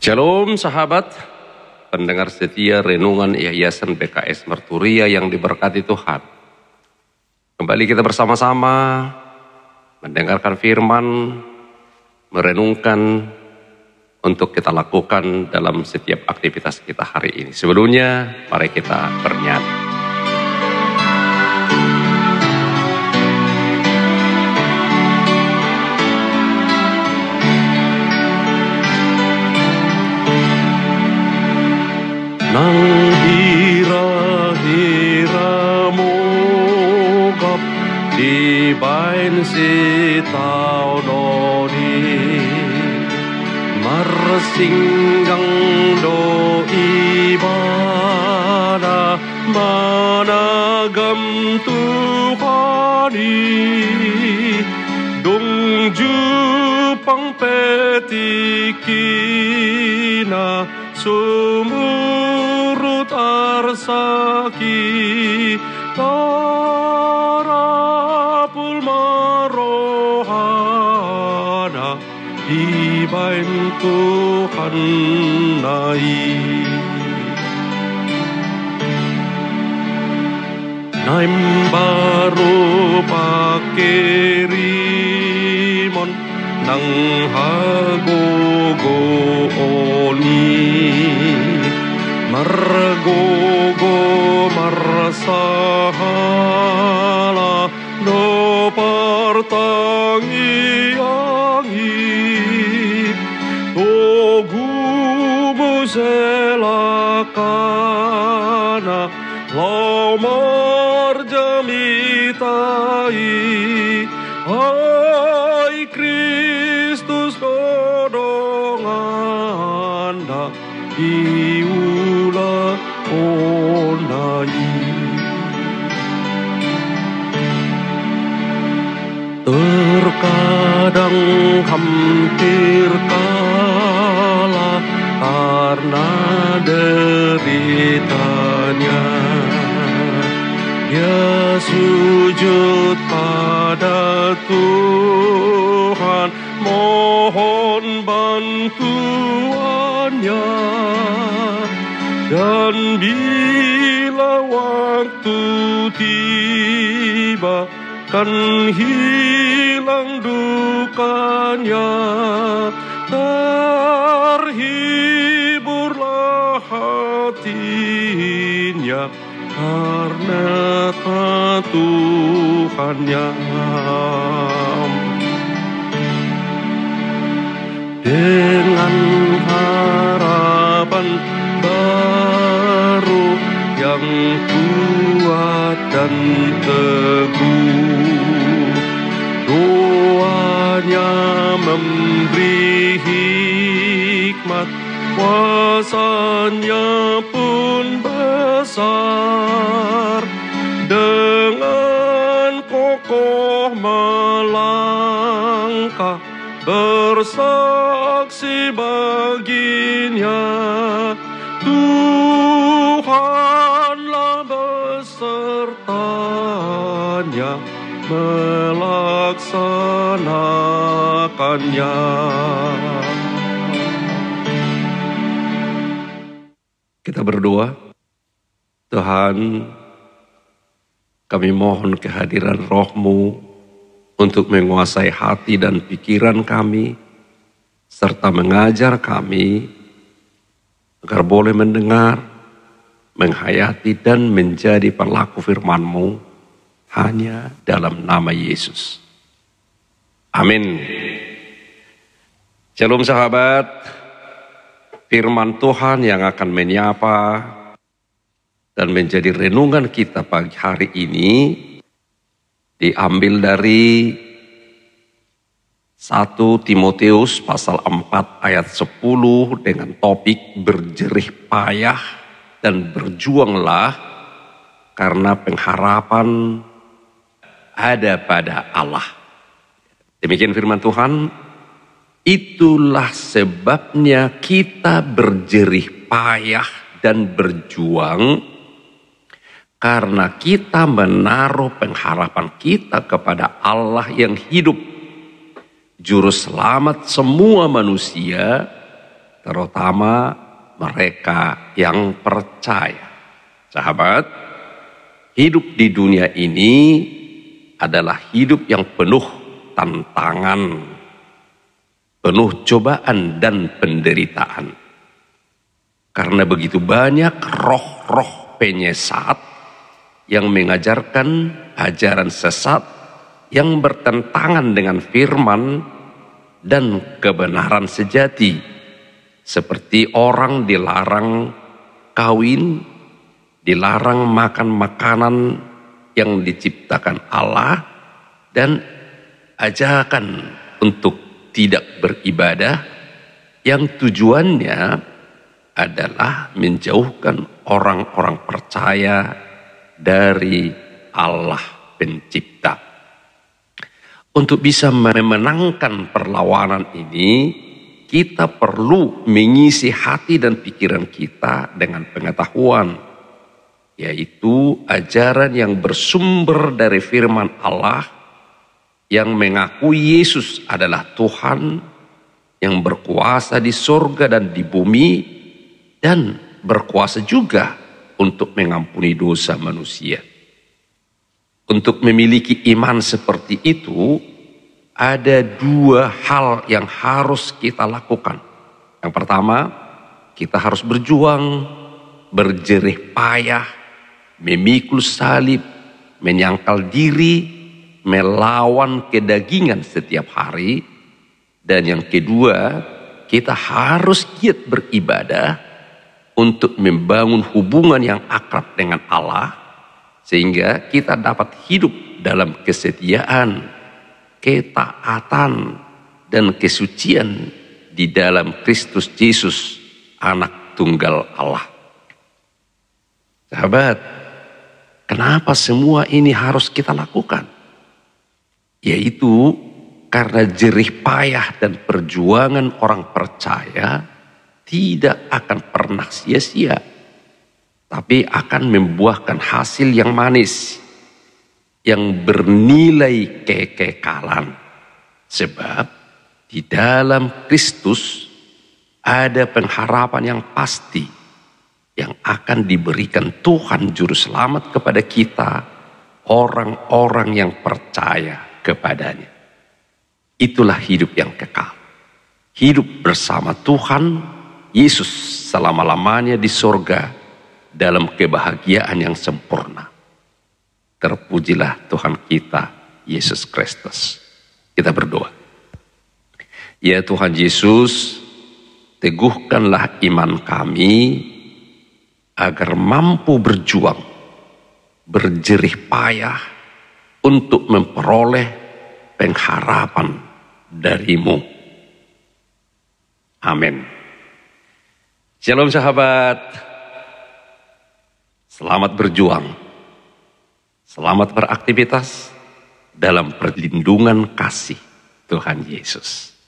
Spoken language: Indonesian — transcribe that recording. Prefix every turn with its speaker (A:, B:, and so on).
A: Shalom sahabat, pendengar setia renungan Yayasan BKS Merturia yang diberkati Tuhan. Kembali kita bersama-sama mendengarkan firman, merenungkan untuk kita lakukan dalam setiap aktivitas kita hari ini. Sebelumnya, mari kita bernyanyi. Nang hira-hira mogap di bain si tao doni marsinggang do ibada managam Tuhani dong jupang petikina sumurut arsaki tarapul marohana ibain Tuhan nai. Naim baru pakirimon nang hagogo oni. Margogo marsahala no partangi angi togumu selakana lomar jamitai Hai Kristus kodonganda iula Terkadang hampir kalah karena deritanya. Dia sujud pada Tuhan mohon bantuannya. Dan bila waktu tiba kan hilang dukanya terhiburlah hatinya karena Tuhannya dengan harapan baru yang kuat dan teguh doanya memberi hikmat. Kuasanya pun besar. Dengan kokoh melangkah bersaksi baginya. Tuhanlah besertanya melaksanakannya. Kita berdoa Tuhan kami mohon kehadiran rohmu untuk menguasai hati dan pikiran kami, serta mengajar kami agar boleh mendengar, menghayati dan menjadi pelaku firman-Mu hanya dalam nama Yesus. Amin. Shalom sahabat, firman Tuhan yang akan menyapa dan menjadi renungan kita pagi hari ini diambil dari 1 Timoteus pasal 4 ayat 10 dengan topik berjerih payah dan berjuanglah karena pengharapan ada pada Allah. Demikian firman Tuhan, itulah sebabnya kita berjerih payah dan berjuang karena kita menaruh pengharapan kita kepada Allah yang hidup, juru selamat semua manusia, terutama mereka yang percaya. Sahabat, hidup di dunia ini adalah hidup yang penuh tantangan, penuh cobaan dan penderitaan. Karena begitu banyak roh-roh penyesat yang mengajarkan ajaran sesat yang bertentangan dengan firman dan kebenaran sejati. Seperti orang dilarang kawin, dilarang makan makanan yang diciptakan Allah, dan ajakan untuk tidak beribadah yang tujuannya adalah menjauhkan orang-orang percaya dari Allah pencipta. Untuk bisa memenangkan perlawanan ini, kita perlu mengisi hati dan pikiran kita dengan pengetahuan, yaitu ajaran yang bersumber dari firman Allah yang mengakui Yesus adalah Tuhan yang berkuasa di sorga dan di bumi dan berkuasa juga untuk mengampuni dosa manusia. Untuk memiliki iman seperti itu, ada dua hal yang harus kita lakukan. Yang pertama, kita harus berjuang, berjerih payah, memikul salib, menyangkal diri, melawan kedagingan setiap hari. Dan yang kedua, kita harus giat beribadah untuk membangun hubungan yang akrab dengan Allah sehingga kita dapat hidup dalam kesetiaan, ketaatan dan kesucian di dalam Kristus Yesus anak tunggal Allah. Sahabat, kenapa semua ini harus kita lakukan? Yaitu karena jerih payah dan perjuangan orang percaya tidak akan pernah sia-sia, tapi akan membuahkan hasil yang manis, yang bernilai kekekalan. Sebab di dalam Kristus ada pengharapan yang pasti yang akan diberikan Tuhan Juru Selamat kepada kita, orang-orang yang percaya kepadanya. Itulah hidup yang kekal. Hidup bersama Tuhan Yesus selama-lamanya di sorga dalam kebahagiaan yang sempurna. Terpujilah Tuhan kita, Yesus Kristus. Kita berdoa. Ya Tuhan Yesus, teguhkanlah iman kami agar mampu berjuang, berjerih payah untuk memperoleh pengharapan darimu. Amin. Shalom sahabat. Selamat berjuang. Selamat beraktivitas dalam perlindungan kasih Tuhan Yesus.